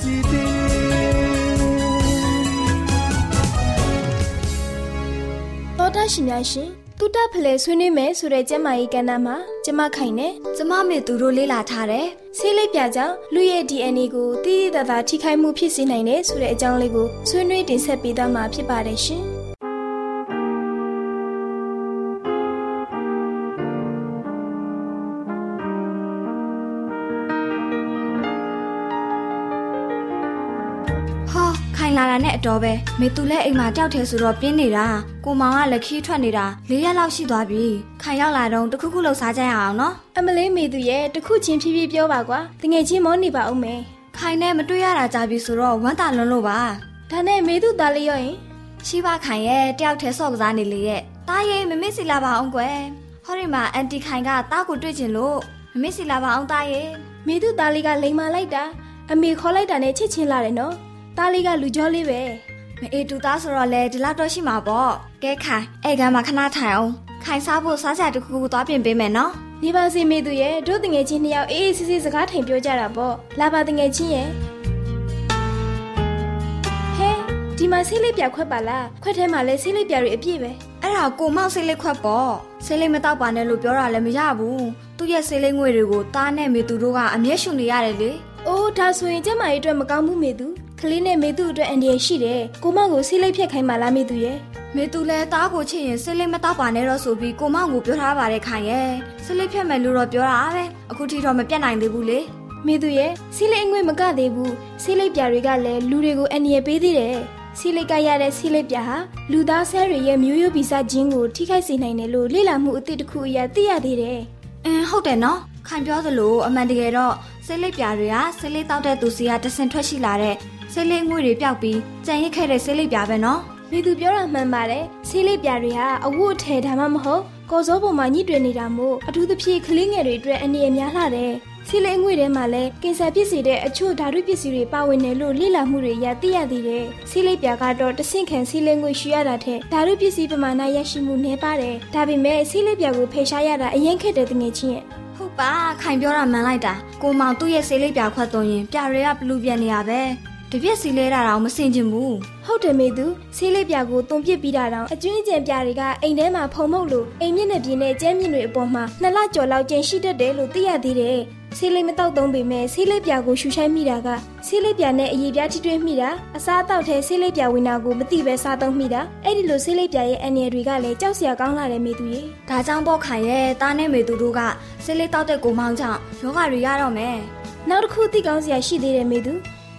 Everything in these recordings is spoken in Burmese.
တီတော်တာရှင်များရှင်တူတဖလဲဆွေးနွေးမယ်ဆိုတဲ့ကျမကြီးကဏ္ဍမှာကျမခိုင်နဲ့ကျမမေသူတို့လေ့လာထားတယ်ဆေးလိပ်ပြကြောင့်လူရဲ့ DNA ကိုတည်တည်သာသာထိခိုက်မှုဖြစ်စေနိုင်တယ်ဆိုတဲ့အကြောင်းလေးကိုဆွေးနွေးတင်ဆက်ပေးသွားမှာဖြစ်ပါတယ်ရှင် လာတာနဲ့အတော်ပဲမေသူလည်းအိမ်မှာတယောက်တည်းဆိုတော့ပြင်းနေတာကိုမောင်ကလက်ခီးထွက်နေတာ၄ရက်လောက်ရှိသွားပြီခိုင်ရောက်လာတော့တခုခုလှုပ်ရှားကြရအောင်နော်အမလေးမေသူရဲ့တခုချင်းဖြည်းဖြည်းပြောပါကွာတငယ်ချင်းမောနေပါဦးမယ်ခိုင်နဲ့မတွေ့ရတာကြပြီဆိုတော့ဝမ်းသာလွန်းလို့ပါဒါနဲ့မေသူသားလေးရောရင်ရှိပါခိုင်ရဲ့တယောက်တည်းဆော့ကစားနေလေရဲ့တားရဲ့မမေ့စီလာပါအောင်ကွယ်ဟောဒီမှာအန်တီခိုင်ကတားကိုတွေ့ချင်လို့မမေ့စီလာပါအောင်တားရဲ့မေသူသားလေးကလိန်မာလိုက်တာအမေခေါ်လိုက်တာနဲ့ချစ်ချင်းလာတယ်နော် သားလေးကလူကြောလေးပဲမအေးတူသားဆိုတော့လေဒီလောက်တော့ရှိမှာပေါ့ကဲခိုင်အဲ့ကမ်းမှာခဏထိုင်အောင်ခိုင်စားဖို့စားစရာတခုခုသွားပြင်ပေးမယ်နော်နေပါစေမေသူရဲ့တို့တငယ်ချင်းနှစ်ယောက်အေးအေးဆေးဆေးစကားထိုင်ပြောကြတာပေါ့လာပါတငယ်ချင်းရဲ့ဟဲဒီမှာဆေးလေးပြခွက်ပါလားခွက်ထဲမှာလဲဆေးလေးပြတွေအပြည့်ပဲအဲ့ဒါကိုမောက်ဆေးလေးခွက်ပေါ့ဆေးလေးမတော့ပါနဲ့လို့ပြောတာလည်းမရဘူးသူ့ရဲ့ဆေးလေးငွေတွေကိုတားနဲ့မေသူတို့ကအမျက်ရှုံနေရတယ်လေအိုးဒါဆိုရင်ကျမကြီးအတွက်မကောင်းဘူးမေသူ ကလေးနဲ့မေသူအတွက်အန်ဒီရရှိတယ်ကိုမောင်ကိုဆေးလိပ်ဖြတ်ခိုင်းမှလားမေသူရဲ့မေသူလည်းတားကိုချစ်ရင်ဆေးလိပ်မတော့ပါနဲ့တော့ဆိုပြီးကိုမောင်ကိုပြောထားပါတယ်ခိုင်ရဲ့ဆေးလိပ်ဖြတ်မယ်လို့တော့ပြောတာပဲအခုထိတော့မပြတ်နိုင်သေးဘူးလေမေသူရဲ့ဆေးလိပ်အငွေ့မကသေးဘူးဆေးလိပ်ပြာတွေကလည်းလူတွေကိုအန်ဒီရပေးသေးတယ်ဆီလိတ်ကရတဲ့ဆီလိတ်ပြာဟာလူသားဆဲတွေရဲ့မျိုးရိုးဗီဇဂျင်းကိုထိခိုက်စေနိုင်တယ်လို့လေ့လာမှုအသစ်တစ်ခုအရသိရသေးတယ်။အင်းဟုတ်တယ်နော်။ခိုင်ပြောသလိုအမှန်တကယ်တော့ဆေးလိပ်ပြာတွေကဆေးလိပ်တောက်တဲ့သူစီကတဆင်ထွက်ရှိလာတဲ့ ဆေးလိပ်ငွေတွေပျောက်ပြီးကြံရစ်ခဲ့တဲ့ဆေးလိပ်ပြာပဲနော်မိသူပြောတာမှန်ပါတယ်ဆေးလိပ်ပြာတွေဟာအဝတ်အထည်ဒါမှမဟုတ်ကော်စောပေါ်မှာညှိတွယ်နေတာမို့အထူးသဖြင့်ကလေးငယ်တွေအတွက်အနေအများလှတယ်ဆီလိန်ငွေထဲမှာလည်းကင်ဆာဖြစ်စေတဲ့အချို့ဓာတုပစ္စည်းတွေပါဝင်တယ်လို့လေ့လာမှုတွေရသိရသေးတယ်။ဆီလိပ်ပြာကတော့တဆင့်ခံဆီလိန်ငွေရှူရတာထက်ဓာတုပစ္စည်းပမာဏရရှိမှုနည်းပါတယ်။ဒါပေမဲ့ဆီလိပ်ပြာကိုဖယ်ရှားရတာအရင်ခက်တဲ့တငယ်ချင်းရဲ့ဟုတ်ပါခိုင်ပြောတာမှန်လိုက်တာကိုမောင်သူ့ရဲ့ဆေးလိပ်ပြခွက်သွင်းရင်ပြတွေကဘလူးပြက်နေရပဲ တပြက်စီလဲတာတော့မစင်ချင်ဘူးဟုတ်တယ်မေသူဆေးလိပ်ပြာကိုသွန်ပစ်ပြီးတာတောင်အကျွင်းအကျန်ပြာတွေကအိမ်ထဲမှာဖုံမုတ်လို့အိမ်မြင့်နဲ့ပြင်းနဲ့ကျမ်းမြင့်တွေအပေါ်မှာနှစ်လကျော်လောက်ကျန်ရှိတတ်တယ်လို့သိရသေးတယ်။ဆေးလိပ်မတောက်သုံးပေမဲ့ဆေးလိပ်ပြာကိုရှူရှိုင်းမိတာကဆေးလိပ်ပြာနဲ့အရေးပြားထိတွေ့မိတာအစားအသောက်ထဲဆေးလိပ်ပြာဝင်တာကိုမသိပဲစားသုံးမိတာအဲ့ဒီလိုဆေးလိပ်ပြာရဲ့အန္တရာယ်တွေကလည်းကြောက်စရာကောင်းလာတယ်မေသူရေဒါကြောင့်ပေါ့ခိုင်ရဲ့တားနဲ့မေသူတို့ကဆေးလိပ်တောက်တဲ့ကိုမောင်ကြောင့်ယောဂတွေရတော့မယ်။နောက်တစ်ခုသိကောင်းစရာရှိသေးတယ်မေသူ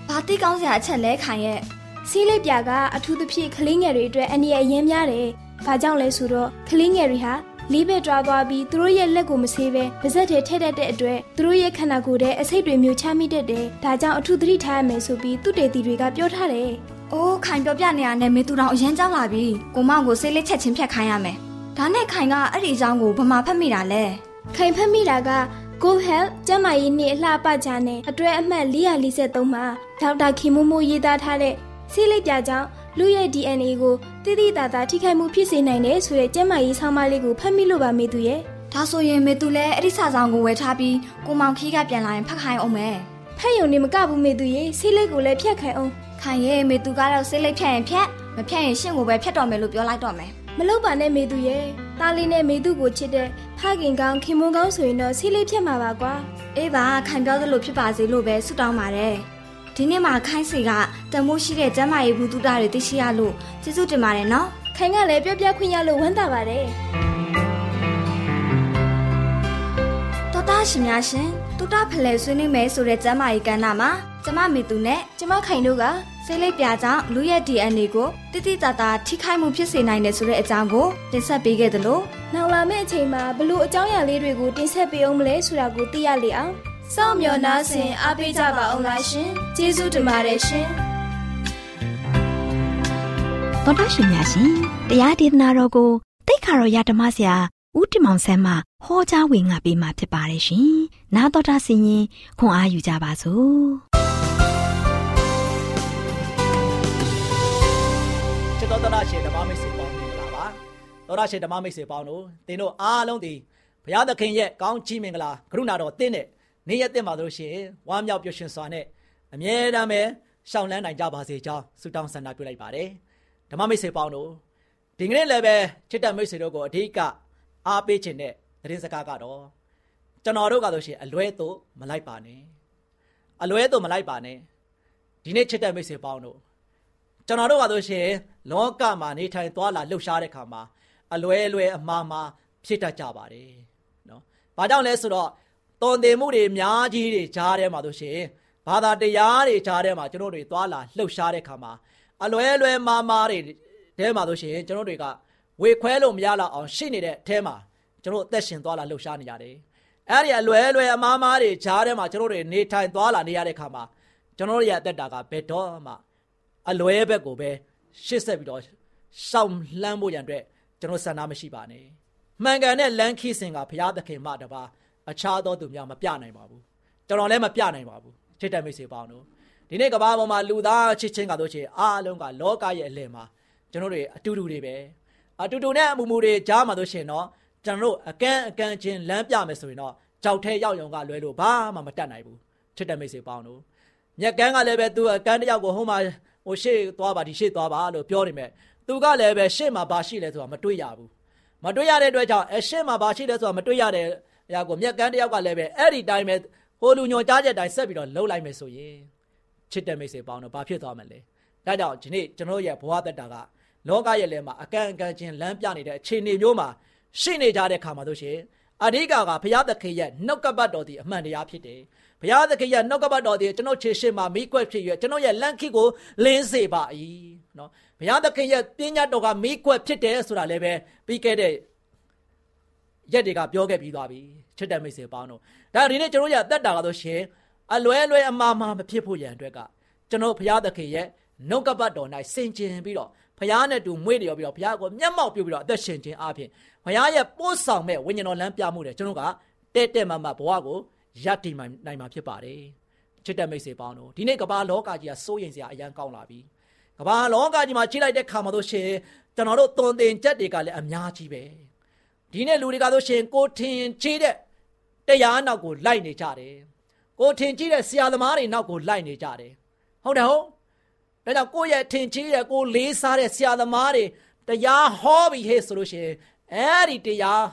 ဘာတိကောင်းစရာအချက်လဲခိုင်ရဲ့ဆေးလိပ်ပြာကအထူးသဖြင့်ကလေးငယ်တွေအတွက်အန္တရာယ်အရင်များတယ်။ဘာကြောင့်လဲဆိုတော့ကလေးငယ်တွေဟာလေးဘက်တွားသွားပြီးသူတို့ရဲ့လက်ကိုမဆေးပဲပါဇက်ထဲထည့်တတ်တဲ့အတွက်သူတို့ရဲ့ခန္ဓာကိုယ်ထဲအဆိပ်တွေမျိုးချမိတတ်တယ်။ဒါကြောင့်အထူးသတိထားရမယ်ဆိုပြီးသူတေတီတွေကပြောထားတယ်အိုးခိုင်ပြောပြနေရတဲ့မေသူတော်အရင်ကြောက်လာပြီကိုမောင်ကိုဆေးလိပ်ချက်ချင်းဖြတ်ခိုင်းရမယ်ဒါနဲ့ခိုင်ကအဲ့ဒီအကြောင်းကိုဘမာဖတ်မိတာလဲ။ခိုင်ဖက်မိတာက Go Health ကျန်းမာရေးနှင့်အလှပကြနဲ့အတွဲအမှတ်443မှာဒေါက်တာခင်မိုးမိုးရေးသားထားတဲ့ဆေးလိပ်ပြာကြောင့်လူရဲ့ DNA ကိုတိတိတသာထိခိုက်မှုဖြစ်စေနိုင်တယ်ဆိုတဲ့ကျန်းမာရေးဆောင်းပါးလေးကိုဖတ်မိလို့ပါမေသူရဲ့ဒါဆိုရင်မေသူလည်းအဲ့ဒီစာဆောင်ကိုဝယ်ထားပြီးကိုမောင်ခီးကပြန်လာရင်ဖတ်ခိုင်းအောင်မယ်ဖက်ယုံနေမကဘူးမေသူရေဆေးလိပ်ကိုလည်းဖြတ်ခိုင်အောင်ခိုင်ရဲ့မေသူကတော့ဆေးလိပ်ဖြတ်ရင်ဖြတ်မဖြတ်ရင်ရှင့်ကိုပဲဖြတ်တော်မယ်လို့ပြောလိုက်တော့မယ်မလုပ်ပါနဲ့မေသူရဲ့ တားလေးနဲ့မေသူကိုချစ်တဲ့ဖခင်ကောင်းခင်မွန်းကောင်းဆိုရင်တော့ဆေးလိပ်ဖြတ်မှာပါကွာအေးပါခိုင်ပြောသလိုဖြစ်ပါစေလို့ပဲဆုတောင်းပါတယ်ဒီနေ့မှာခိုင်းစီကတန်မိုးရှိတဲ့ကျမ်းမာရေးဘူးတုဒတွေသိရှိရလို့ကျေးဇူးတင်ပါတယ်နော်ခိုင်ကလည်းပြောပြခွင့်ရလို့ဝမ်းသာပါတယ်တော်တာရှင်များရှင်တုဒဖလဲဆွေးနွေးမယ်ဆိုတဲ့ကျမ်းမာရေးကဏ္ဍမှာကျမမေသူနဲ့ကျမခိုင်တို့က ဆေးလိပ်ပြာကြောင့်လူရဲ့ DNA ကိုတိတိတသာထိခိုက်မှုဖြစ်စေနိုင်တယ်ဆိုတဲ့အကြောင်းကိုတင်ဆက်ပေးခဲ့သလိုနောက်လာမယ့်အချိန်မှာဘလို့အကြောင်းအရာလေးတွေကိုတင်ဆက်ပေးအောင်မလဲဆိုတာကိုသိရလေအောင်စောင့်မျှော်နှားဆင်အားပေးကြပါအောင်လားရှင်ကျေးဇူးတင်ပါတယ်ရှင်တော်တော်ရှင်များရှင်တရားဒေသနာတော်ကိုတိတ်ခါတော်ရဓမ္မဆရာဦးတင်မောင်ဆန်းမှဟောကြားဝင်ငါပေးมาဖြစ်ပါတယ်ရှင်။နာတော်တာဆင်ရင်ခွန်အားယူကြပါစို့ ရှင်ဓမ္မမိတ်ဆွေပေါင်းမင်္ဂလာပါသောတာရှင်ဓမ္မမိတ်ဆွေပေါင်းတို့သင်တို့အားလုံးဒီဘုရားသခင်ရဲ့ကောင်းချီးမင်္ဂလာကရုဏာတော်သင်တဲ့နေ့ရက်တင်ပါလို့ရှိရင်ဝမ်းမြောက်ပျော်ရွှင်စွာနဲ့အမြဲတမ်းပဲရှောင်လန်းနိုင်ကြပါစေကြောင်းဆုတောင်းဆန္ဒပြုလိုက်ပါတယ်ဓမ္မမိတ်ဆွေပေါင်းတို့ဒီကနေ့လည်းပဲချစ်တဲ့မိတ်ဆွေတို့ကိုအဓိကအားပေးခြင်းတဲ့သတင်းစကားကတော့ကျွန်တော်တို့ကဆိုရှင်အလွဲသို့မလိုက်ပါနဲ့အလွဲသို့မလိုက်ပါနဲ့ဒီနေ့ချစ်တဲ့မိတ်ဆွေပေါင်းတို့ ကျွန်တော်တို့ကဆိုရှင်လောကမှာနေထိုင်သွားလာလှုပ်ရှားတဲ့ခါမှာအလွဲအလွဲအမှားမှားဖြစ်တတ်ကြပါတယ်နော်။ဘာကြောင့်လဲဆိုတော့တုံတင်မှုတွေအများကြီးတွေကြားထဲမှာဆိုရှင်ဘာသာတရားတွေကြားထဲမှာကျွန်တော်တို့သွားလာလှုပ်ရှားတဲ့ခါမှာအလွဲအလွဲမှားမှားတွေထဲမှာဆိုရှင်ကျွန်တော်တွေကဝေခွဲလို့မရတော့အောင်ရှိနေတဲ့အထဲမှာကျွန်တော်အသက်ရှင်သွားလာလှုပ်ရှားနေရတယ်။အဲ့ဒီအလွဲအလွဲအမှားမှားတွေကြားထဲမှာကျွန်တော်တွေနေထိုင်သွားလာနေရတဲ့ခါမှာကျွန်တော်တို့ရဲ့အသက်တာကဘယ်တော့မှ အလွဲဘက်ကိုပဲရှစ်ဆက်ပြီးတော့ရှောင်လှမ်းဖို့ရန်အတွက်ကျွန်တော်ဆန္ဒမရှိပါနဲ့မှန်ကန်တဲ့လမ်းခီးစဉ်ကဘုရားသခင်မှတပါအခြားသောသူများမပြနိုင်ပါဘူးကျွန်တော်လည်းမပြနိုင်ပါဘူးချစ်တဲ့မိတ်ဆွေပေါင်းတို့ဒီနေ့ကမ္ဘာပေါ်မှာလူသားချစ်ချင်းကတို့ချင်အားလုံးကလောကရဲ့အလယ်မှာကျွန်တော်တွေအတူတူတွေပဲအတူတူနဲ့အမူမူတွေကြားမှာတို့ရှင်တော့ကျွန်တော်တို့အကန့်အကန့်ချင်းလမ်းပြမယ်ဆိုရင်တော့ကြောက်ထဲရောက်ရုံကလွဲလို့ဘာမှမတတ်နိုင်ဘူးချစ်တဲ့မိတ်ဆွေပေါင်းတို့မြက်ကန်းကလည်းပဲသူအကန်းတစ်ယောက်ကိုဟိုမှာ ဟိုရှေ့သွားပါဒီရှေ့သွားပါလို့ပြောနေမယ်သူကလည်းပဲရှေ့မှာဘာရှိလဲဆိုတာမတွေးရဘူးမတွေးရတဲ့အတွက်ကြောင့်အရှေ့မှာဘာရှိလဲဆိုတာမတွေးရတဲ့အရာကိုမြက်ကန်းတစ်ယောက်ကလည်းပဲအဲ့ဒီတိုင်းပဲဟိုလူညွန်ကြားချက်တိုင်းဆက်ပြီးတော့လှုပ်လိုက်မယ်ဆိုရင်ချစ်တဲ့မိတ်ဆွေပေါင်းတော့ဘာဖြစ်သွားမလဲဒါကြောင့်ဒီနေ့ကျွန်တော်ရဲ့ဘဝသက်တာကလောကရဲ့လဲမှာအကန့်အကန့်ချင်းလမ်းပြနေတဲ့အခြေအနေမျိုးမှာရှိနေကြတဲ့ခါမှာတို့ရှင်အဓိကကဘုရားသခင်ရဲ့နှုတ်ကပတ်တော်ဒီအမှန်တရားဖြစ်တယ် ဘုရားသခင်ရဲ့နှုတ်ကပတ်တော်ဒီကျွန်တော်ခြေရှိမှာမိကွက်ဖြစ်ရကျွန်တော်ရဲ့လန့်ခိကိုလင်းစေပါ၏နော်ဘုရားသခင်ရဲ့ပညာတော်ကမိကွက်ဖြစ်တယ်ဆိုတာလည်းပဲပြီးခဲ့တဲ့ရက်တွေကပြောခဲ့ပြီးသွားပြီချစ်တဲ့မိတ်ဆွေပေါင်းတို့ဒါဒီနေ့ကျွန်တော်ရဲ့အသက်တာကတော့ရှင်အလွဲလွဲအမှားမှားမဖြစ်ဖို့ရန်အတွက်ကကျွန်တော်ဘုရားသခင်ရဲ့နှုတ်ကပတ်တော်၌စင်ကြင်ပြီးတော့ဖခင်နဲ့တူမွေးလျော်ပြီးတော့ဖခင်ကိုမျက်မှောက်ပြုပြီးတော့အသက်ရှင်ခြင်းအပြင်ဖခင်ရဲ့ပို့ဆောင်မဲ့ဝိညာဉ်တော်လမ်းပြမှုတယ်ကျွန်တော်ကတဲ့တဲ့မမဘဝကို ရတည်နိုင်မှာဖြစ်ပါတယ်ချစ်တဲ့မိတ်ဆွေပေါင်းတို့ဒီနေ့ကမ္ဘာလောကကြီးကစိုးရိမ်စရာအရန်ကောင်းလာပြီကမ္ဘာလောကကြီးမှာကြီးလိုက်တဲ့ခါမှာတို့ရှင်ကျွန်တော်တို့သွန်သင်ချက်တွေကလည်းအများကြီးပဲဒီနေ့လူတွေကတို့ရှင်ကိုထင်ကြီးတဲ့တရားနောက်ကိုလိုက်နေကြတယ်ကိုထင်ကြီးတဲ့ဆရာသမားတွေနောက်ကိုလိုက်နေကြတယ်ဟုတ်တယ်ဟုတ်ဒါကြောင့်ကိုယ့်ရဲ့ထင်ကြီးတဲ့ကိုလေးစားတဲ့ဆရာသမားတွေတရားဟောပြီးဟဲ့ဆိုလို့ရှိရင်အဲ့ဒီတရား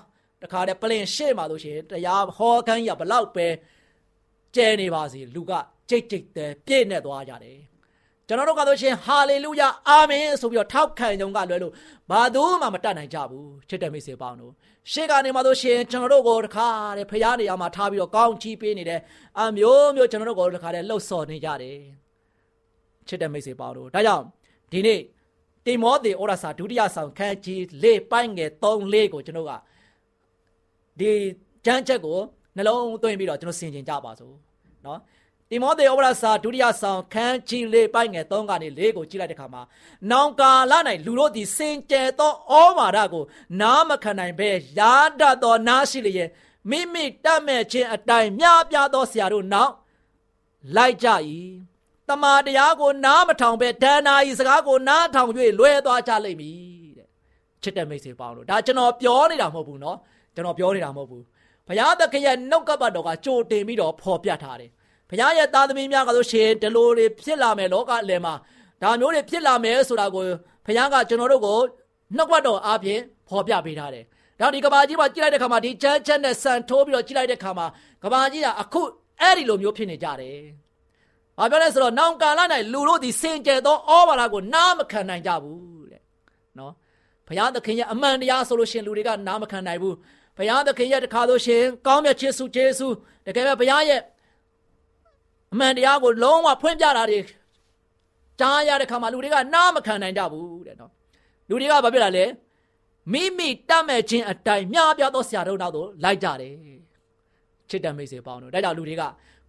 တခါတည်းပလင်ရှေ့မှာလို့ရှိရင်တရားဟောခန်းရဘလောက်ပဲကျဲနေပါစေလူကကြိတ်ကြိတ်တဲ့ပြည့်နေသွားကြတယ်ကျွန်တော်တို့ကတော့ရှင်ဟာလေလုယာအာမင်ဆိုပြီးတော့ထောက်ခံကြုံကလွယ်လို့ဘာသူမှမတတ်နိုင်ကြဘူးချစ်တဲ့မိတ်ဆွေပေါင်းတို့ရှေ့ကနေမှဆိုရှင်ကျွန်တော်တို့ကိုတခါတည်းဖရားနေရာမှာထားပြီးတော့ကောင်းချီးပေးနေတယ်အမျိုးမျိုးကျွန်တော်တို့ကိုတခါတည်းလှုပ်ဆော်နေကြတယ်ချစ်တဲ့မိတ်ဆွေပေါင်းတို့ဒါကြောင့်ဒီနေ့တိမောသေဩရစာဒုတိယဆောင်ခန်းကြီး၄ပိုင်းငယ်၃၄ကိုကျွန်တော်က ဒီကျမ်းချက်ကိုနှလုံးသွင်းပြီးတော့ကျွန်တော်ဆင်ခြင်ကြပါစို့နော်တိမောသေဩဝါဒစာဒုတိယဆောင်ခန်းကြီးလေးပိုင်းငယ်3ကနေ4ကိုကြည့်လိုက်တဲ့အခါမှာနောင်ကာလ၌လူတို့သည်စင်ကြယ်သောဩဝါဒကို နားမခံနိုင်ဘဲရာဒသောနားရှိလျက်မိမိတတ်မဲ့ခြင်းအတိုင်းမြားပြသောဆရာတို့နောက်လိုက်ကြ၏တမာတရားကို နားမထောင်ဘဲဒဏ္ဍာဤစကားကိုနားထောင်၍လွဲသွားကြလိမ့်မည်တဲ့ချစ်တဲ့မိတ်ဆွေပေါင်းတို့ဒါကျွန်တော်ပြောနေတာမဟုတ်ဘူးเนาะ ကျွန်တော်ပြောနေတာမဟုတ်ဘူးဘုရားသခင်ရဲ့နှုတ်ကပတ်တော်ကကြိုတင်ပြီးတော့ဖော်ပြထားတယ်ဘုရားရဲ့သားသမီးများကဆိုရှင်ဒီလိုတွေဖြစ်လာမယ်လောကအလယ်မှာဒါမျိုးတွေဖြစ်လာမယ်ဆိုတာကိုဘုရားကကျွန်တော်တို့ကိုနှုတ်ကပတ်တော်အားဖြင့်ဖော်ပြပေးထားတယ်ဒါဒီကဘာကြီးမှာကြည့်လိုက်တဲ့ခါမှာဒီချမ်းချမ်းနဲ့ဆန်ထိုးပြီးတော့ကြည့်လိုက်တဲ့ခါမှာကဘာကြီးကအခုအဲ့ဒီလိုမျိုးဖြစ်နေကြတယ်။ဘာပြောလဲဆိုတော့နောင်ကာလ၌လူတို့ဒီစင်ကြယ်သောဩဘာလာကိုနားမခံနိုင်ကြဘူးတဲ့။နော်။ဘုရားသခင်ရဲ့အမှန်တရားဆိုလို့ရှင်လူတွေကနားမခံနိုင်ဘူး။ ဘုရားသခင်ရဲ့တခါလို့ရှင်ကောင်းမြတ်ခြင်းစုကျေးဇူးတကယ်ပဲဘုရားရဲ့အမှန်တရားကိုလုံးဝဖွင့်ပြတာတွေကြားရတဲ့ခါမှာလူတွေကနားမခံနိုင်ကြဘူးတဲ့နော်လူတွေကဘာဖြစ်လာလဲမိမိတတ်မဲ့ခြင်းအတိုင်းမြားပြသောဆရာတို့နောက်သို့လိုက်ကြတယ်ချစ်တဲ့မိတ်ဆွေပေါင်းတို့ဒါကြောင့်လူတွေက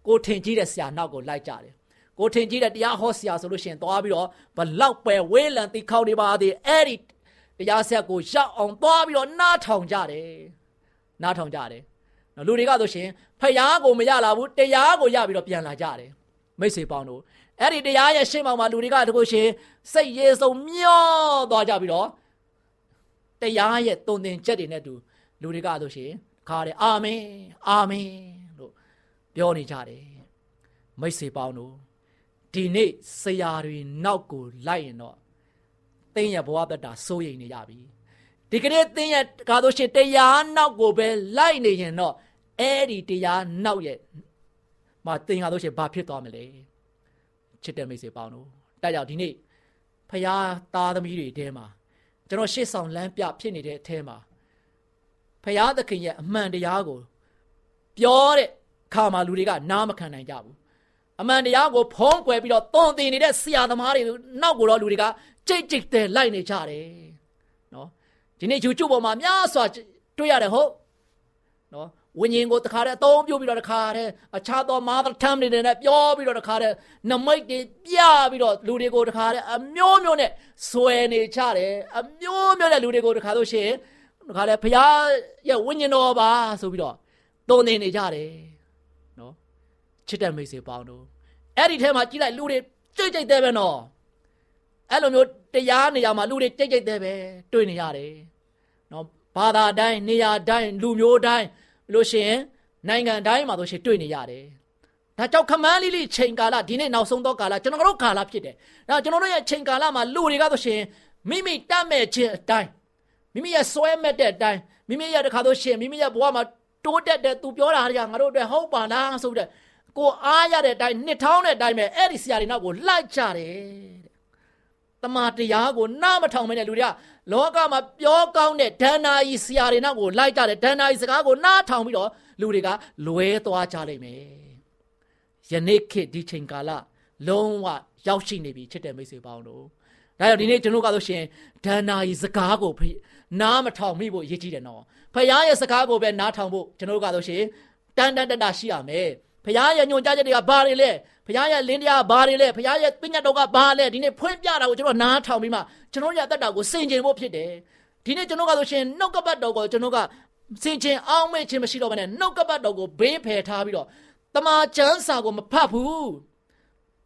ကိုထင်ကြီးတဲ့ဆရာနောက်ကိုလိုက်ကြတယ်ကိုထင်ကြီးတဲ့တရားဟောဆရာဆိုလို့ရှိရင်သွားပြီးတော့ဘလောက်ပဲဝေးလံတိခေါနေပါသေးအဲ့ဒီတရားဆက်ကိုရောက်အောင်သွားပြီးတော့နားထောင်ကြတယ် နားထောင်ကြတယ်နော်လူတွေကဆိုရှင်ဖယားကိုမရလာဘူးတရားကိုရပြီးတော့ပြန်လာကြတယ်မိတ်ဆွေပေါင်းတို့အဲ့ဒီတရားရဲ့ရှေ့မှာလူတွေကတကုရှင်စိတ်ရေစုံမျောသွားကြပြီးတော့တရားရဲ့တုံသင်ချက်တွေနဲ့တူလူတွေကဆိုရှင်ခါတယ်အာမင်အာမင်လို့ပြောနေကြတယ်မိတ်ဆွေပေါင်းတို့ဒီနေ့ဆရာတွေနောက်ကိုလိုက်ရင်တော့တင်းရဲ့ဘဝတတာစိုးရိမ်နေကြပြီ ဒီကနေ့တင်းရဲ့ကားလို့ရှိတရားနောက်ကိုပဲလိုက်နေရင်တော့အဲ့ဒီတရားနောက်ရဲ့မတင်ရလို့ရှိဘာဖြစ်သွားမလဲချစ်တဲ့မိတ်ဆွေပေါင်းတို့တိုက်ကြောင်ဒီနေ့ဖရာသားသမီးတွေထဲမှာကျွန်တော်ရှေ့ဆောင်လမ်းပြဖြစ်နေတဲ့အထဲမှာဖရာသခင်ရဲ့အမှန်တရားကိုပြောတဲ့ခါမှာလူတွေကနားမခံနိုင်ကြဘူးအမှန်တရားကိုဖုံးကွယ်ပြီးတော့သွန်သင်နေတဲ့ဆရာသမားတွေနောက်ကိုတော့လူတွေကကြိတ်ကြိတ်တဲ့လိုက်နေကြတယ်နော် ဒီနေ့ YouTube ပေါ်မှာများစွာတွေ့ရတယ်ဟုတ်နော်ဝိညာဉ်ကိုတခါတည်းအသုံးပြုပြီးတော့တခါတည်းအခြားသော mother tongue တွေနဲ့ပြောပြီးတော့တခါတည်းနမိတ်တွေပြပြီးတော့လူတွေကိုတခါတည်းအမျိုးမျိုးနဲ့ဆွဲနေကြတယ်အမျိုးမျိုးနဲ့လူတွေကိုတခါလို့ရှိရင်တခါတည်းဘုရားရဲ့ဝိညာဉ်တော်ပါဆိုပြီးတော့သုံးနေနေကြတယ်နော်ချစ်တဲ့မိတ်ဆွေပေါင်းတို့အဲ့ဒီထဲမှာကြည့်လိုက်လူတွေကြိတ်ကြိတ်တဲ့ပဲနော်အဲ့လိုမျိုးတရားနေရာမှာလူတွေကြိတ်ကြိတ်တဲ့ပဲတွေ့နေရတယ် နော်ဘာသာတိုင်းနေရာတိုင်းလူမျိုးတိုင်းလို့ရှိရင်နိုင်ငံတိုင်းမှာဆိုရှင်တွေ့နေရတယ်ဒါကြောင့်ခမန်းလေးလေးချိန်ကာလဒီနေ့နောက်ဆုံးသောကာလကျွန်တော်တို့ကာလဖြစ်တယ်ဒါကျွန်တော်တို့ရဲ့ချိန်ကာလမှာလူတွေကဆိုရှင်မိမိတတ်မဲ့ခြင်းအတိုင်းမိမိရဲ့စွဲမဲ့တဲ့အတိုင်းမိမိရဲ့တခါဆိုရှင်မိမိရဲ့ဘဝမှာတိုးတက်တဲ့သူပြောတာတွေကငါတို့အတွက်ဟုတ်ပါလားဆိုတဲ့ကိုအားရတဲ့အတိုင်းနှစ်ထောင်းတဲ့အတိုင်းပဲအဲ့ဒီဆရာတွေနောက်ကိုလိုက်ကြတယ်တမန်တရားကိုနားမထောင်မနဲ့လူတွေက လောကမှာပြောကောင်းတဲ့ဒဏ္ဍာရီဆရာတွေနောက်ကိုလိုက်ကြတယ်ဒဏ္ဍာရီစကားကိုနားထောင်ပြီးတော့လူတွေကလွဲသွားကြလိမ့်မယ်ယနေ့ခေတ်ဒီချိန်ကာလလုံးဝရောက်ရှိနေပြီချစ်တဲ့မိတ်ဆွေပေါင်းတို့ဒါကြောင့်ဒီနေ့ကျွန်တော်ကဆိုရှင်ဒဏ္ဍာရီစကားကိုနားမထောင်မိဖို့အရေးကြီးတယ်နော်ဖခင်ရဲ့စကားကိုပဲနားထောင်ဖို့ကျွန်တော်ကဆိုရှင်တန်တန်တတရှိရမယ် ဘုရားရဲ့ညွှန်ကြားချက်တွေကဘာတွေလဲဘုရားရဲ့လင်းတရားဘာတွေလဲဘုရားရဲ့ပညာတော်ကဘာလဲဒီနေ့ဖွင့်ပြတာကိုကျွန်တော်နားထောင်ပြီးမှကျွန်တော်ရဲ့အသက်တာကိုစင်ကြင်ဖို့ဖြစ်တယ်ဒီနေ့ကျွန်တော်ကဆိုရှင်နှုတ်ကပတ်တော်ကိုကျွန်တော်ကစင်ကြင်အောင်မေ့ခြင်းမရှိတော့ဘဲနဲ့နှုတ်ကပတ်တော်ကိုဘေးဖယ်ထားပြီးတော့တမန်ကျမ်းစာကိုမဖတ်ဘူး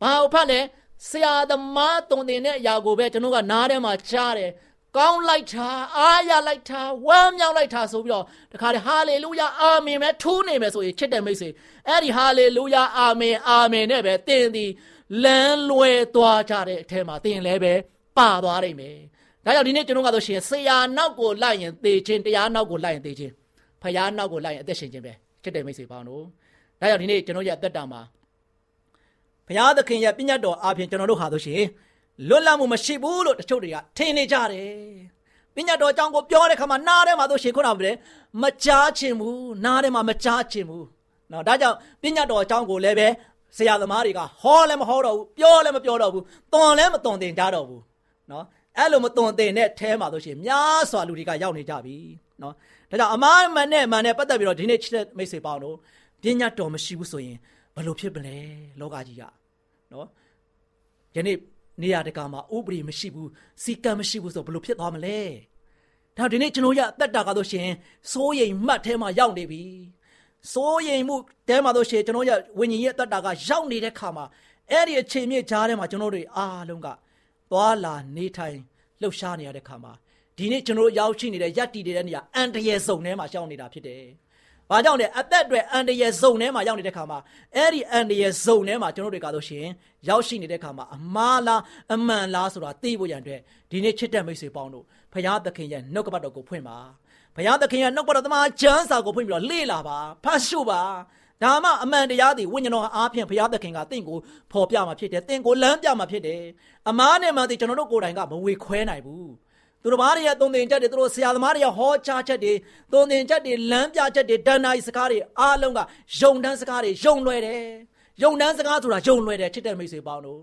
ဘာကိုဖတ်လဲဆရာသမားတုံတင်တဲ့အရာကိုပဲကျွန်တော်ကနားထဲမှာကြားတယ် ကောင်းလိုက်တာအားရလိုက်တာဝမ်းမြောက်လိုက်တာဆိုပြီးတော့တခါတည်းဟာလေလုယာအာမင်ပဲထိုးနေမယ်ဆိုရင်ချစ်တဲ့မိတ်ဆွေအဲ့ဒီဟာလေလုယာအာမင်အာမင်နဲ့ပဲသင်သည်လမ်းလွဲသွားကြတဲ့အထက်မှာသင်လည်းပဲပါသွားနိုင်မယ်ဒါကြောင့်ဒီနေ့ကျွန်တော်ကတော့ရှင်ဆရာနောက်ကိုလိုက်ရင်သေခြင်းတရားနောက်ကိုလိုက်ရင်သေခြင်းဖယားနောက်ကိုလိုက်ရင်အသက်ရှင်ခြင်းပဲချစ်တဲ့မိတ်ဆွေပေါင်းတို့ဒါကြောင့်ဒီနေ့ကျွန်တော်ရဲ့အသက်တာမှာဘုရားသခင်ရဲ့ပြညတ်တော်အားဖြင့်ကျွန်တော်တို့ဟာဆိုရှင် လွတ်လပ်မှုမရှိဘူးလို့တချို့တွေကထင်နေကြတယ်။ပညာတော်အကြောင်းကိုပြောတဲ့ခါမှာနားထဲမှာဆိုရှင်ခုနကပဲမကြားချင်ဘူးနားထဲမှာမကြားချင်ဘူး။နော်ဒါကြောင့်ပညာတော်အကြောင်းကိုလည်းပဲဆရာသမားတွေကဟောလည်းမဟောတော့ဘူးပြောလည်းမပြောတော့ဘူးတွန်လည်းမတွန်တင်ကြတော့ဘူး။နော်အဲ့လိုမတွန်တင်တဲ့အဲမှာဆိုရှင်များစွာလူတွေကရောက်နေကြပြီ။နော်ဒါကြောင့်အမားမှန်နဲ့မှန်နဲ့ပတ်သက်ပြီးတော့ဒီနေ့ချစ်တဲ့မိတ်ဆွေပေါင်းတို့ပညာတော်မရှိဘူးဆိုရင်ဘယ်လိုဖြစ်ပလဲလောကကြီးကနော်ယနေ့ နေရာတကာမှာဥပဒေမရှိဘူးစီကံမရှိဘူးဆိုဘယ်လိုဖြစ်သွားမလဲဒါဒီနေ့ကျွန်တော်ရအသက်တာကတော့ရှင်စိုးရိမ်မှတ်ထဲမှာရောက်နေပြီစိုးရိမ်မှုတဲမှာတော့ရှင်ကျွန်တော်ရဝိညာဉ်ရဲ့အသက်တာကရောက်နေတဲ့ခါမှာအဲ့ဒီအခြေမြင့်ကြားထဲမှာကျွန်တော်တို့အားလုံးကသွားလာနေထိုင်လှုပ်ရှားနေရတဲ့ခါမှာဒီနေ့ကျွန်တော်ရောက်ရှိနေတဲ့ယက်တီတဲ့နေရာအန်တရယ်စုံထဲမှာရှောင်းနေတာဖြစ်တယ်။ ဘာကြောင့်လဲအသက်တွေအန်တရယ်ဇုံထဲမှာရောက်နေတဲ့ခါမှာအဲ့ဒီအန်တရယ်ဇုံထဲမှာကျွန်တော်တို့ကတော့ရှင်ရောက်ရှိနေတဲ့ခါမှာအမားလားအမှန်လားဆိုတာသိဖို့ရန်အတွက်ဒီနေ့ချစ်တဲ့မိတ်ဆွေပေါင်းတို့ဖရာသခင်ရဲ့နှုတ်ကပတ်တော်ကိုဖွင့်ပါဖရာသခင်ရဲ့နှုတ်ကပတ်တော်သမားကျမ်းစာကိုဖွင့်ပြီးတော့လေ့လာပါဖတ်ရှုပါဒါမှအမှန်တရားတွေဝိညာဉ်တော်အားဖြင့်ဘုရားသခင်ကတင့်ကိုဖော်ပြမှာဖြစ်တယ်။တင့်ကိုလမ်းပြမှာဖြစ်တယ်။အမားနဲ့မှန်တယ်ကျွန်တော်တို့ကိုယ်တိုင်ကမဝေခွဲနိုင်ဘူး။ သူတို့ဘာတွေရသုံးသင်ချက်တွေသူတို့ဆရာသမားတွေကဟောကြားချက်တွေသုံးသင်ချက်တွေလမ်းပြချက်တွေဒဏ္ဍာရီစကားတွေအားလုံးကယုံတန်းစကားတွေယုံလွယ်တယ်ယုံတန်းစကားဆိုတာယုံလွယ်တယ်ချစ်တဲ့မိတ်ဆွေပေါင်းတို့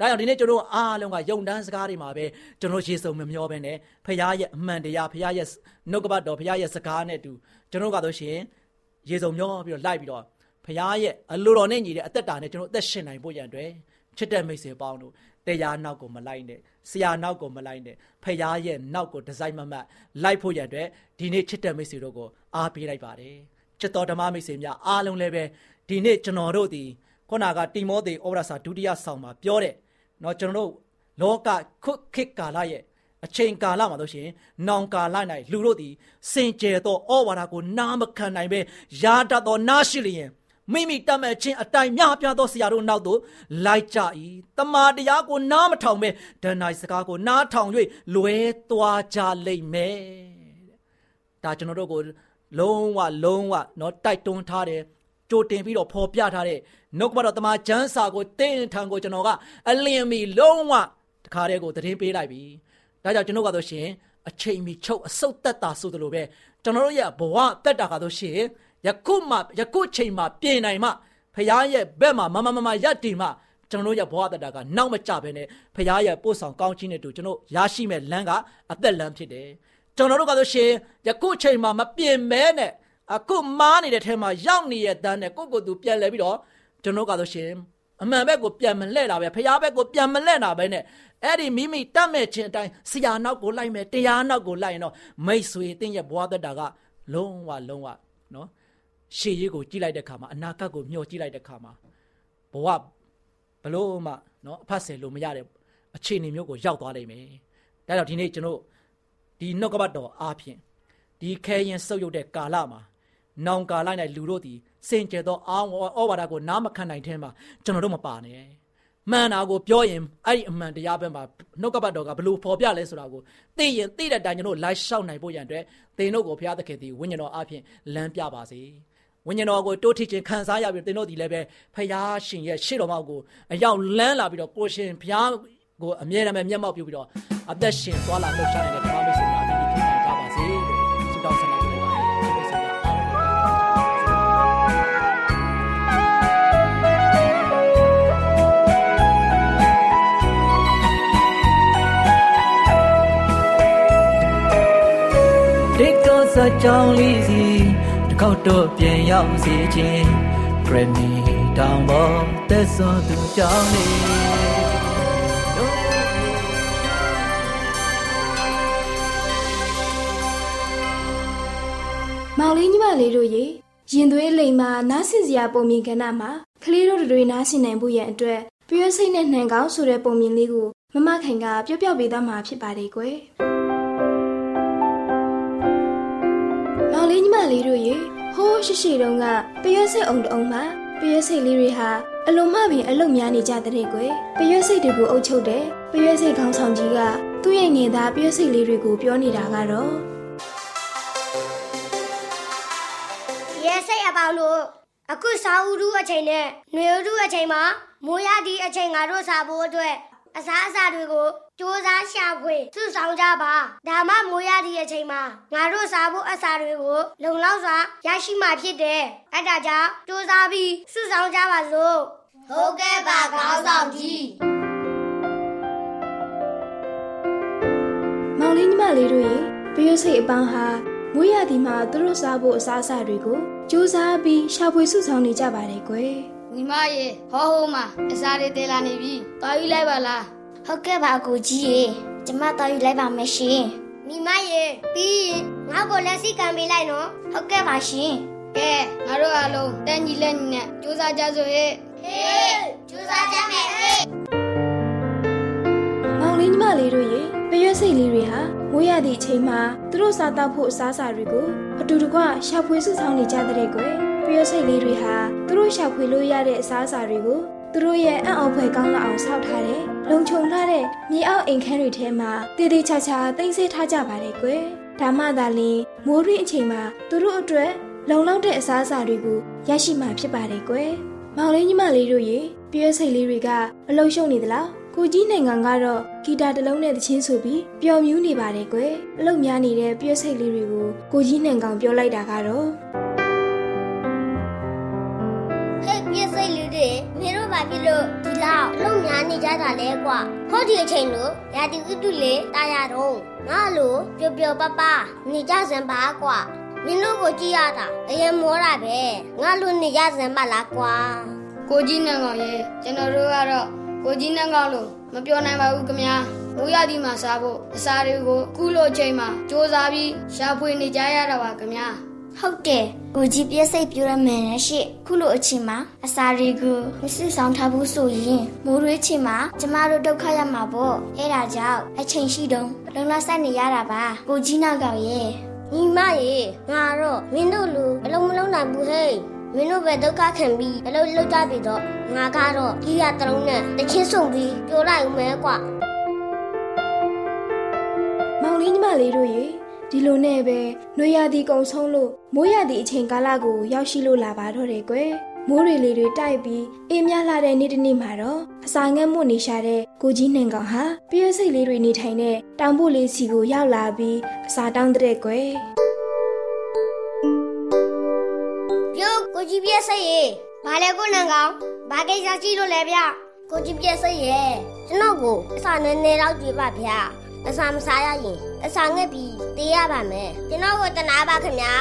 ဒါကြောင့်ဒီနေ့ကျွန်တော်အားလုံးကယုံတန်းစကားတွေမှာပဲကျွန်တော်ရေစုံမမျောပဲနဲ့ဖခင်ရဲ့အမှန်တရားဖခင်ရဲ့နှုတ်ကပတ်တော်ဖခင်ရဲ့စကားနဲ့တူကျွန်တော်ကတော့ရှင်ရေစုံမျောပြီးတော့လိုက်ပြီးတော့ဖခင်ရဲ့အလိုတော်နဲ့ညီတဲ့အသက်တာနဲ့ကျွန်တော်အသက်ရှင်နိုင်ဖို့ရန်အတွက် ချစ်တဲ့မိတ်ဆွေပေါင်းတို့တရားနောက်ကိုမလိုက်နဲ့ဆရာနောက်ကိုမလိုက်နဲ့ဖရာရဲ့နောက်ကိုဒီဇိုင်းမမတ်လိုက်ဖို့ရတဲ့ဒီနေ့ချစ်တဲ့မိတ်ဆွေတို့ကိုအားပေးလိုက်ပါတယ်ချစ်တော်ဓမ္မမိတ်ဆွေများအားလုံးလည်းပဲဒီနေ့ကျွန်တော်တို့ဒီခုနကတိမောသေဩဝါဒစာဒုတိယဆောင်မှာပြောတဲ့เนาะကျွန်တော်တို့လောကခုခေတ်ကာလရဲ့အချိန်ကာလမှာတို့ရှင်နောင်ကာလ၌လူတို့သည်စင်ကြယ်သောဩဝါဒကိုနားမခံနိုင်ပဲယာတတ်သောနားရှိလျင် မိမိတတ်မဲ့ခြင်းအတိုင်းများပြားသောဆရာတို့နောက်သို့လိုက်ကြ၏တမာတရားကိုနားမထောင်ပဲဒဏ္ဍိုင်စကားကိုနားထောင်၍လွဲသွားကြလိမ့်မယ်ဒါကျွန်တော်တို့ကိုလုံးဝလုံးဝเนาะတိုက်တွန်းထားတယ်ကြိုတင်ပြီးတော့ဖော်ပြထားတဲ့နှုတ်ကပတော်တမန်ကျမ်းစာကိုတင်းထံကိုကျွန်တော်ကအလင်းမီလုံးဝတခါတည်းကိုသတင်းပေးလိုက်ပြီဒါကြောင့်ကျွန်တော်ကတော့ရှင်အချိန်မီချုပ်အစုတ်သက်တာဆိုသလိုပဲကျွန်တော်တို့ရဲ့ဘဝတက်တာကတော့ရှင် ယခုမှယခုချိန်မှပြင်နိုင်မှဖခင်ရဲ့ဘက်မှာမမမမရက်တည်မှကျွန်တော်ရဲ့ဘဝတတာကနောက်မကျဘဲနဲ့ဖခင်ရဲ့ပို့ဆောင်ကောင်းခြင်းနဲ့တူကျွန်တော်ရရှိမဲ့လမ်းကအသက်လမ်းဖြစ်တယ်ကျွန်တော်တို့ကဆိုရှင်ယခုချိန်မှာမပြင်မဲနဲ့အခုမားနေတဲ့ထဲမှာရောက်နေတဲ့တန်းနဲ့ကိုယ့်ကိုယ်သူပြန်လဲပြီးတော့ကျွန်တော်ကဆိုရှင်အမှန်ဘက်ကိုပြန်မလှဲ့တာပဲဖခင်ဘက်ကိုပြန်မလှဲ့တာပဲနဲ့အဲ့ဒီမိမိတတ်မဲ့ခြင်းအတိုင်းဆရာနောက်ကိုလိုက်မယ်တရားနောက်ကိုလိုက်ရင်တော့မိတ်ဆွေတင်းရဲ့ဘဝတတာကလုံးဝလုံးဝနော် ရှေ့ရေးကိုကြည့်လိုက်တဲ့ခါမှာအနာဂတ်ကိုမျှော်ကြည့်လိုက်တဲ့ခါမှာဘဝဘလို့မှနော်အဖတ်ဆယ်လို့မရတဲ့အခြေအနေမျိုးကိုရောက်သွားနိုင်မယ်။ဒါကြောင့်ဒီနေ့ကျွန်တော်ဒီနှုတ်ကပတ်တော်အားဖြင့်ဒီခဲရင်ဆုပ်ယုပ်တဲ့ကာလမှာနောင်ကာလ၌လူတို့သည်စင်ကြယ်သောအာဝဩဝါဒကိုနားမခံနိုင်တဲ့မှာကျွန်တော်တို့မပါနဲ့။မှန်တာကိုပြောရင်အဲ့ဒီအမှန်တရားဘက်မှာနှုတ်ကပတ်တော်ကဘလို့ဖော်ပြလဲဆိုတာကိုသိရင်သိတဲ့အတိုင်းကျွန်တော်လိုက်ရှောက်နိုင်ဖို့ရန်အတွက်သင်တို့ကိုဘုရားသခင်သည်ဝိညာဉ်တော်အားဖြင့်လမ်းပြပါစေ။ ဝိညာဉ်တော်ကိုတိုးထခြင်းခံစားရပြီးသင်တို့ဒီလည်းပဲဖယားရှင်ရဲ့ရှေ့တော်မောက်ကိုအရောက်လန်းလာပြီးတော့ကိုရှင်ဘုရားကိုအမြဲတမ်းမျက်မှောက်ပြုပြီးတော့အသက်ရှင်သွားလာလှုပ်ရှားနေတဲ့ဓမ္မမိတ်ဆွေများအဒီဖြစ်နိုင်ကြပါစေလို့ဆုတောင်းဆန္ဒပြုပါတယ်ဒီမိတ်ဆွေများအားလုံးဒီတော့စကြောင်းလေးစီတစ် ခေါက်တော့ပြန်ရောက်စေခြင်းပရရနီတောင်ပေါ်သက်စွန်သူကြောင်းနေမောင်လေးညီမလေးတို့ရေရင်သွေးလိမ်မှာနားဆင်စရာပုံမြင်ကဏ္ဍမှာကလေးတို့တွေနားဆင်နိုင်ဖို့ရန်အတွက်ပြည့်စိတ်နဲ့နှံကောင်းဆိုတဲ့ပုံမြင်လေးကိုမမခိုင်ကပြောပြပေးသွားမှာဖြစ်ပါတယ်ကွယ်။မောင်လေးညီမလေးတို့ရေ ဟိုးရှိရှိတုန်းကပရွက်စိတ်အောင်တုံးမှာပရွက်စိတ်လေးတွေဟာအလုံးမပင်အလုတ်များနေကြတဲ့ကွယ်ပရွက်စိတ်တွေကိုအုပ်ချုပ်တယ်ပရွက်စိတ်ခေါင်းဆောင်ကြီးကသူ့ရဲ့ငယ်သားပရွက်စိတ်လေးတွေကိုပြောနေတာကတော့ရဲစိတ်အပေါင်းတို့အခုစာအုပ်ရုအချိန်နဲ့ຫນွေဥရုအချိန်မှာမိုးရသည့်အချိန်ငါတို့စာဖို့အတွက်အစားအစာတွေကို စူးစမ်းရှာဖွေစုဆောင်ကြပါဒါမှမိုးရသည့်အချိန်မှာငါတို့စာဖို့အစာတွေကိုလုံလောက်စွာရရှိမှာဖြစ်တယ်အဲဒါကြောင့်စူးစမ်းပြီးစုဆောင်ကြပါစို့ဟုတ်ကဲ့ပါခေါင်းဆောင်ကြီးမောင်လေးညီမလေးတို့ရေပရွတ်စိတ်အပန်းဟာမွေးရသည်မှာသူတို့စားဖို့အစားအစာတွေကိုစူးစမ်းပြီးရှာဖွေစုဆောင်နေကြပါတယ်ကွယ်ညီမရေဟောဟိုမှာအစားတွေတဲလာနေပြီတာယူလိုက်ပါလား ဟုတ်ကဲ့ပါအကိုကြီးရေကျမတော်ယူလိုက်ပါမယ်ရှင်မိမရေပြီးရင်ငါ့ကိုလက်စီကံပေးလိုက်နော်ဟုတ်ကဲ့ပါရှင်ကဲငါတို့အားလုံးတန်ကြီးလက်ညီနဲ့စူးစမ်းကြစို့ဟဲ့ဟေးကျူစားကြမယ်ဟေးမောင်လေးညီမလေးတို့ရေပရွတ်စိတ်လေးတွေဟာမွေးရသည့်အချိန်မှာသူတို့စားတောက်ဖို့အစားအစာတွေကိုအတူတကွရှာဖွေစုဆောင်နေကြတဲ့ကွယ်ပရွတ်စိတ်လေးတွေဟာသူတို့ရှာဖွေလို့ရတဲ့အစားအစာတွေကို သူတို့ရဲ့အံ့ဩဖွယ်ကောင်းလောက်အောင်ဆောက်ထားတဲ့လုံခြုံလာတဲ့မြေအောက်အိမ်ခန်းတွေထဲမှာတည်တည်ချာချာတိမ့်ဆဲထားကြပါတယ်ကွယ်ဒါမှသာလျှင်မိုးရင်းအချိန်မှာသူတို့အတွက်လုံလောက်တဲ့အစားအစာတွေကိုရရှိမှာဖြစ်ပါတယ်ကွယ်မောင်လေးညီမလေးတို့ရေပြည့်စိတ်လေးတွေကအလုံးရှုံနေသလားကိုကြီးနိုင်ငံကတော့ဂီတာတစ်လုံးနဲ့သချင်းဆိုပြီးပျော်မြူးနေပါတယ်ကွယ်အလုတ်များနေတဲ့ပြည့်စိတ်လေးတွေကိုကိုကြီးနိုင်ငံပြောလိုက်တာကတော့ ဒီလောက်အလုံးများနေကြတာလဲကွာဟောဒီအချိန်လို့ရာတီဥတုလေတာရတော့ငါလိုပျော်ပျော်ပပနေကြစမ်းပါကွာမင်းတို့ကိုကြည့်ရတာအရင်မောတာပဲငါလိုနေကြစမ်းပါလားကွာကိုကြီးနန်းကောင်ရေကျွန်တော်တို့ကတော့ကိုကြီးနန်းကောင်လို့မပြောနိုင်ပါဘူးခင်ဗျာမိုးရသည်မှာစားဖို့အစာတွေကိုခုလိုအချိန်မှာစူးစမ်းပြီးရှာဖွေနေကြရတာပါခင်ဗျာ ဟုတ်တယ်ကိုကြီးပြည့်စိတ်ပြောရမယ်နဲ့ရှင့်ခုလိုအချိန်မှာအစာတွေကိုမစစ်ဆောင်ထားဘူးဆိုရင်မိုးရွေးချိန်မှာကျမတို့ဒုက္ခရမှာပေါ့အဲဒါကြောင့်အချိန်ရှိတုန်းလုံလောက်ဆိုင်နေရတာပါကိုကြီးနောက်ကောင်ရဲ့ညီမရေငါတော့မင်းတို့လူအလုံးမလုံးနိုင်ဘူးဟဲ့မင်းတို့ပဲဒုက္ခခံပြီးအလုံးလုံးကြပြီတော့ငါကတော့ကြီးရတလုံးနဲ့တချင်းဆုံပြီးပြောလိုက်ဦးမယ်ကွာမောင်လေးညီမလေးတို့ရေ ဒီလိုနဲ့ပဲနှွေရသည်ကုံဆုံးလို့မိုးရသည့်အချိန်ကာလကိုရောက်ရှိလို့လာပါတော့တယ်ကွယ်မိုးရေလေတွေတိုက်ပြီးအေးမြလာတဲ့နေ့တစ်နေ့မှာတော့အစာငတ်မှုနေရှာတဲ့ကိုကြီးနှင်ကောင်ဟာပြည့်စိတ်လေးတွေနေထိုင်တဲ့တောင်ပို့လေးစီကိုရောက်လာပြီးအစာတောင်းတဲ့ကွယ်ပြောကိုကြီးပြည့်စိတ်ရေဘာလဲကိုနန်ကောင်ဘာကိစ္စရှိလို့လဲဗျကိုကြီးပြည့်စိတ်ရေကျွန်တော်ကိုအစာနည်းနည်းတော့ကြွေးပါဗျ အစာမစားရရင်အစာငက်ပြီးတေးရပါမယ်ကျွန်တော်ကိုတနာပါခင်ဗျာ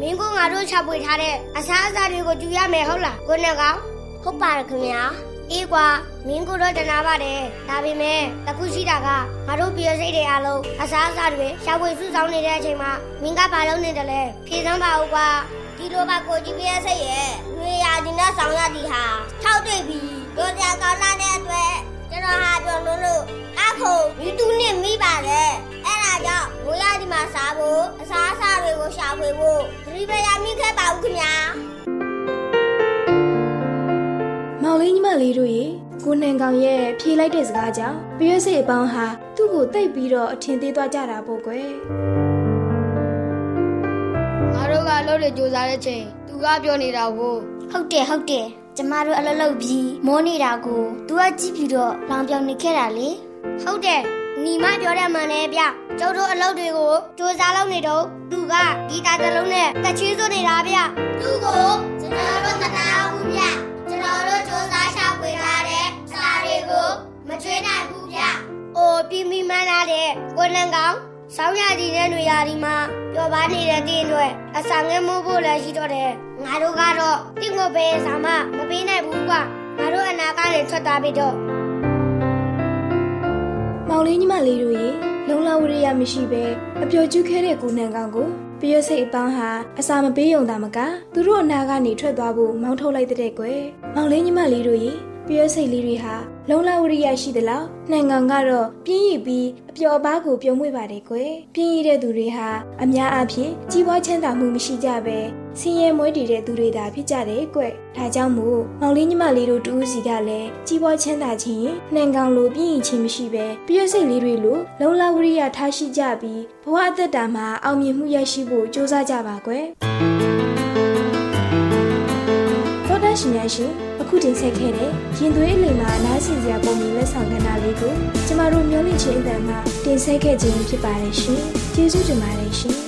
မင်းကငါတို့ချပွေထားတဲ့အစာအစာတွေကိုကြွေးရမယ်ဟုတ်လားကိုနန်ကောင်ဟုတ်ပါတယ်ခင်ဗျာအေးကွာမင်းကတော့တနာပါတယ်ဒါပေမဲ့တခုရှိတာကငါတို့ပြည်စိတ်တွေအားလုံးအစားအစာတွေရှာဖွေစုဆောင်းနေတဲ့အချိန်မှာမင်းကဘာလုပ်နေတယ်လဲဖြေစမ်းပါဦးကွာဒီလိုပါကိုကြီးပြည့်စိတ်ရဲ့ငွေရဒီနဲ့ဆောင်ရသည်ဟာထောက်တွေ့ပြီတို့ကြကောင်းလာတဲ့အတွက် ကျွန်တော်ဟာပြောလို့လို့အခုယူတူနဲ့မိပါတယ်အဲ့ဒါကြောင့်ငွေရဒီမှာစားဖို့အစားအစာတွေကိုရှာဖွေဖို့သတိပေးရမိခဲ့ပါဦးခင်ဗျာမောင်လေးညီမလေးတို့ရေကိုနှင်ကောင်ရဲ့ဖြေလိုက်တဲ့စကားကြောင့်ပြည့်စိတ်အပေါင်းဟာသူ့ကိုတိတ်ပြီးတော့အထင်သေးသွားကြတာပေါ့ကွယ်ငါတို့ကအလုပ်တွေစူးစမ်းတဲ့ချိန်သူကပြောနေတာကိုဟုတ်တယ်ဟုတ်တယ် ကျမတို့အလုပ်လုပ်ပြီးမိုးနေတာကိုသူကကြည့်ပြီးတော့လောင်ပြောင်နေခဲ့တာလေဟုတ်တယ်ညီမပြောတဲ့မှန်တယ်ဗျကျုပ်တို့အလုပ်တွေကိုစူးစမ်းလုပ်နေတော့သူကဂီတာတစ်လုံးနဲ့တချီးစွနေတာဗျသူ့ကိုကျွန်တော်တို့တနာဘူးဗျကျွန်တော်တို့စူးစမ်းရှာဖွေထားတဲ့စာတွေကိုမချွေးနိုင်ဘူးဗျအိုပြီးမိမှန်းလာတဲ့ကိုနန်ကောင်စ ဆောင်းရည်နဲ့တွေရာဒီမှာပျော်ပါနေတဲ့တင်းတွေအစာငဲမိုးဖို့လည်းရှိတော့တယ်ငါတို့ကတော့တင့်ကိုပဲစာမမပေးနိုင်ဘူးကွာငါတို့အနာကနေထွက်သွားပြီတော့မောင်လေးညီမလေးတို့ရေလုံလဝရိယမရှိပဲအပျော်ကျူးခဲတဲ့ကိုနန်ကောင်ကိုပြည့်စိတ်အပေါင်းဟာအစာမပေးုံသာမကသူတို့အနာကနေထွက်သွားဖို့မောင်းထုတ်လိုက်တဲ့ကွယ်မောင်လေးညီမလေးတို့ရေ ပြည့်စိတ်လေးတွေဟာလုံလဝရိယရှိသလားနှံကောင်ကတော့ပြင်းရည်ပြီးအပျော်ပါးကိုပြုံးမွေ့ပါတယ်ကွယ်ပြင်းရည်တဲ့သူတွေဟာအများအားဖြင့်ကြီးပွားချမ်းသာမှုမရှိကြပဲဆင်းရဲမွဲတည်တဲ့သူတွေသာဖြစ်ကြတယ်ကွဒါကြောင့်မို့မောင်လေးညီမလေးတို့တူးစီကလည်းကြီးပွားချမ်းသာခြင်းရင်နှံကောင်လိုပြင်းရင်ချင်းမရှိပဲပြည့်စိတ်လေးတွေလိုလုံလဝရိယထားရှိကြပြီးဘဝအသက်တာမှာအောင်မြင်မှုရရှိဖို့ကြိုးစားကြပါကွယ်တော်ဒ ရှင်များရှင်အခုတင်ဆက်ခဲ့တဲ့ရင်သွေးအလိမ်မှာနားဆင်စရာပုံမြင်လက်ဆောင်ကဏ္ဍလေးကိုကျမတို့မျိုးလင့်ချင်းအတန်မှတင်ဆက်ခဲ့ခြင်းဖြစ်ပါတယ်ရှင်ကျေးဇူးတင်ပါတယ်ရှင်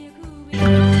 ကျွန်ု